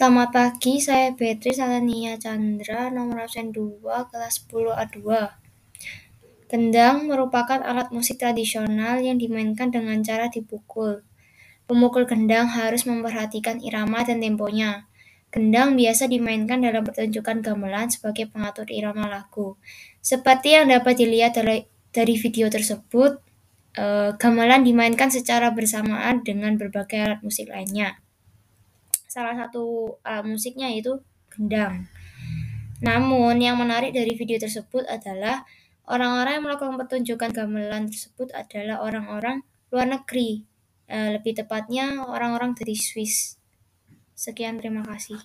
Selamat pagi, saya Beatrice Alania Chandra, nomor absen 2, kelas 10 A2. Gendang merupakan alat musik tradisional yang dimainkan dengan cara dipukul. Pemukul gendang harus memperhatikan irama dan temponya. Gendang biasa dimainkan dalam pertunjukan gamelan sebagai pengatur irama lagu. Seperti yang dapat dilihat dari video tersebut, gamelan dimainkan secara bersamaan dengan berbagai alat musik lainnya. Salah satu alat musiknya yaitu gendang. Namun, yang menarik dari video tersebut adalah orang-orang yang melakukan pertunjukan gamelan tersebut adalah orang-orang luar negeri, lebih tepatnya orang-orang dari Swiss. Sekian, terima kasih.